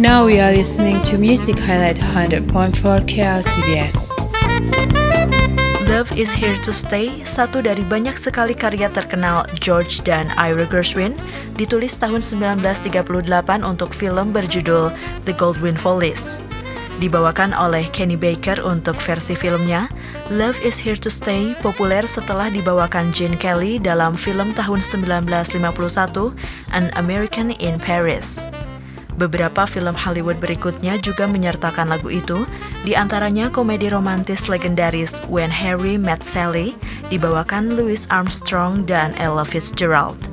Now we are listening to Music Highlight 100.4 KLCBS. Love is Here to Stay, satu dari banyak sekali karya terkenal George dan Ira Gershwin, ditulis tahun 1938 untuk film berjudul The Goldwyn Follies. Dibawakan oleh Kenny Baker untuk versi filmnya, Love is Here to Stay populer setelah dibawakan Gene Kelly dalam film tahun 1951, An American in Paris. Beberapa film Hollywood berikutnya juga menyertakan lagu itu, di antaranya komedi romantis legendaris When Harry Met Sally, dibawakan Louis Armstrong dan Ella Fitzgerald.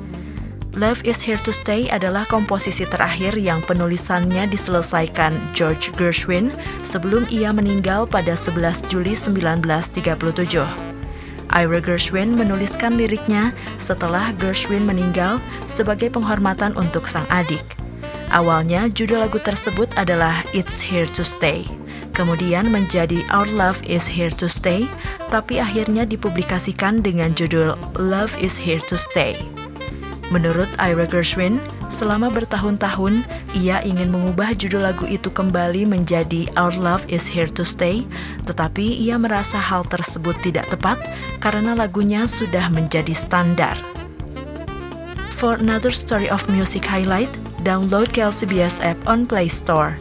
Love is Here to Stay adalah komposisi terakhir yang penulisannya diselesaikan George Gershwin sebelum ia meninggal pada 11 Juli 1937. Ira Gershwin menuliskan liriknya setelah Gershwin meninggal sebagai penghormatan untuk sang adik. Awalnya judul lagu tersebut adalah It's Here to Stay. Kemudian menjadi Our Love is Here to Stay, tapi akhirnya dipublikasikan dengan judul Love is Here to Stay. Menurut Ira Gershwin, selama bertahun-tahun ia ingin mengubah judul lagu itu kembali menjadi Our Love is Here to Stay, tetapi ia merasa hal tersebut tidak tepat karena lagunya sudah menjadi standar. For another story of music highlight, download KLCBS app on Play Store.